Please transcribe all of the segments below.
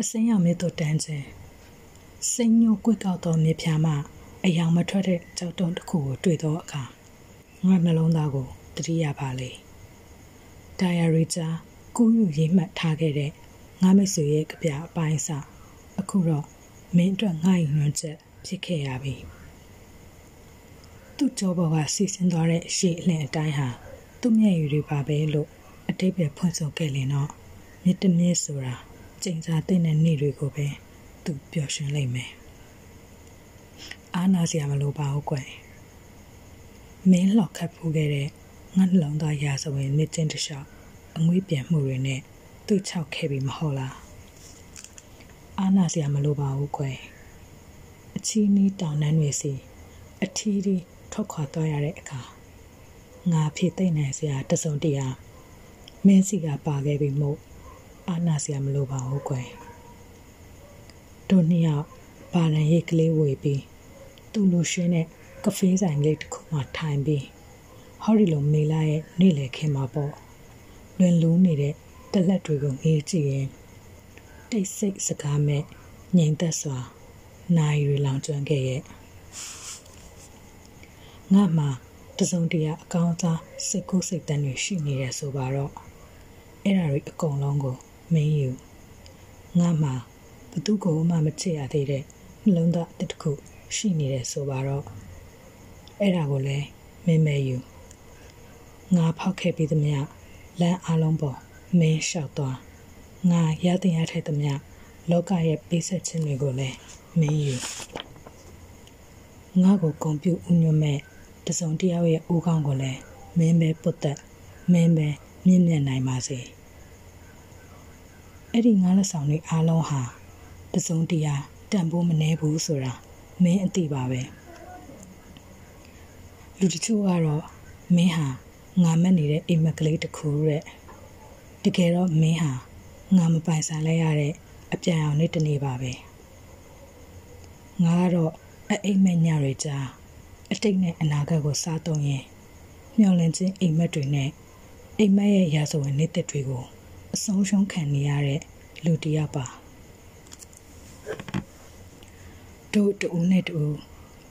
အစင်းရောင်မြစ်တို့တန်းခြင်းစိတ်ညိုကွေ့ကောက်သောမြေဖြာမှအယောင်မထွက်တဲ့ကြောက်တုံးတစ်ခုကိုတွေ့သောအခါငါနှလုံးသားကိုတတိယပါလေဒိုင်ယာရီချာကူးယူရေးမှတ်ထားခဲ့တဲ့ငါမိတ်ဆွေရဲ့ကြပြအပိုင်းစအခုတော့မင်းအတွက်ငါ့ရင်နှွှမ်းချက်ဖြစ်ခဲ့ရပြီသူ့ကြောဘောကစီစဉ်သွားတဲ့ရှေ့အလင်းအတိုင်းဟာသူ့မျက်ရည်တွေပါပဲလို့အတိတ်ပဲဖွင့်ဆိုခဲ့လင်တော့မြစ်တမြစ်ဆိုတာ ကျိန်စာတဲ့တဲ့နေ့တွေကိုပဲသူပျော်ရွှင်လိမ့်မယ်အားနာစရာမလိုပါဘူးကွယ်မင်းလှော်ခတ်ဖူးခဲ့တဲ့ငါနှလုံးသားရာဇဝင်မြစ်ချင်းတစ်လျှောက်အငွေးပြန်မှုတွေနဲ့သူ့ချောက်ခဲ့ပြီမဟုတ်လားအားနာစရာမလိုပါဘူးကွယ်အချီးနီးတောင်နှန်းတွေစီအထီးဒီထွက်ခွာသွားရတဲ့အခါငါဖြစ်သိမ့်နိုင်စရာတစုံတရာမင်းစီကပါခဲ့ပြီမို့ အာနာစရာမလိုပါဘူးကွယ်တို့နှစ်ယောက်ဘာလန်ရိတ်ကလေးဝေပြီးသူ့လိုရှင်းတဲ့ကဖေးဆိုင်လေးတစ်ခုမှထိုင်ပြီးဟော်ရီလိုမေလာရဲ့နေ့လည်ခင်းမှာပေါ့လွင်လူးနေတဲ့တလက်တွေကိုငေးကြည့်ရင်တိတ်ဆိတ်စကားမဲ့ငြိမ်သက်စွာနိုင်ရီလောင်ကျွမ်းခဲ့ရဲ့ငါမှတစုံတရာအကောင်းစားစိတ်ကူးစိတ်တန်းတွေရှိနေတယ်ဆိုပါတော့အဲ့ဒါတွေအကုန်လုံးကို မင်းယူငါမှဘသူကိုမှမချစ်ရသေးတဲ့နှလုံးသားတစ်ခုရှိနေတယ်ဆိုပါတော့အဲ့ဒါကိုလည်းမင်းမဲယူငါဖောက်ခဲ့ပြီးသမျှလမ်းအလုံးပေါ်မင်းလျှောက်သွားငါရတဲ့ရထိုက်သမျှလောကရဲ့ပေးဆက်ခြင်းတွေကိုလည်းမင်းယူငါကိုဂုံပြုဥညွတ်မဲ့တစုံတယောက်ရဲ့အိုးကောင်းကိုလည်းမင်းပဲပုတ်သက်မင်းပဲမြင့်မြတ်နိုင်ပါစေ အဲ့ဒီငါးလက်ဆောင်တွေအားလုံးဟာတစုံတရာတန်ဖိုးမနှဲဘူးဆိုတာမင်းအသိပါပဲလူတချို့ကတော့မင်းဟာငါမက်နေတဲ့အိမ်မက်ကလေးတစ်ခုတဲ့တကယ်တော့မင်းဟာငါမပိုင်ဆိုင်လဲရတဲ့အပြန်အောင်နေတနေပါပဲငါကတော့အအိမ်မက်ညတွေကြားအတိတ်နဲ့အနာဂတ်ကိုစားသုံးရင်မျောလင့်ခြင်းအိမ်မက်တွေနဲ့အိမ်မက်ရဲ့ရာဇဝင်နေတဲ့တွေကို အဆုံးရှုံးခံနေရတဲ့လူတစ်ယောက်ပါတို့တူနဲ့တူ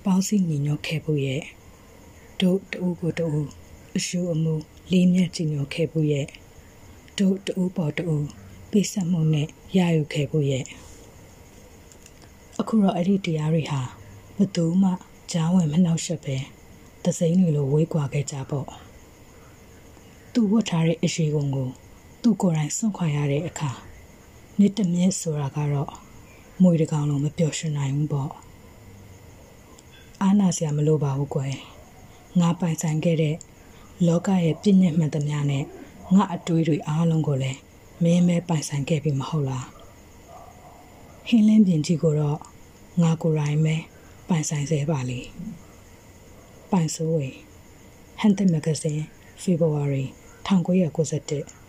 ပေါင်းစည်းညီညွတ်ခဲ့ဖို့ရဲ့တို့တူကိုတူအရှုအမှုလေးမြတ်ကြည်ညိုခဲ့ဖို့ရဲ့တို့တူပေါ်တူပိစမှုနဲ့ရယူခဲ့ဖို့ရဲ့အခုတော့အဲ့ဒီတရားတွေဟာဘသူမှကြားဝင်မနှောက်ယှက်ပဲသစိမ်းတွေလိုဝေးကွာခဲ့ကြပေါ့သူဝတ်ထားတဲ့အရှိကုန်ကို သူ့ကိုယ်တိုင်စွန့်ခွာရတဲ့အခါမြစ်တမြစ်ဆိုတာကတော့မွေတကောင်လုံးမပျော်ရွှင်နိုင်ဘူးပေါ့အားနာစရာမလိုပါဘူးကွယ်ငါပိုင်ဆိုင်ခဲ့တဲ့လောကရဲ့ပြည့်ညက်မှန်သမျှနဲ့ငါအတွေးတွေအားလုံးကိုလည်းမင်းမဲပိုင်ဆိုင်ခဲ့ပြီမဟုတ်လားဟင်းလင်းပြင်ကြီးကိုတော့ငါကိုယ်တိုင်ပဲပိုင်ဆိုင်စေပါလေပိုင်စိုးဝေဟန်တက်မဂဇင်း February 1991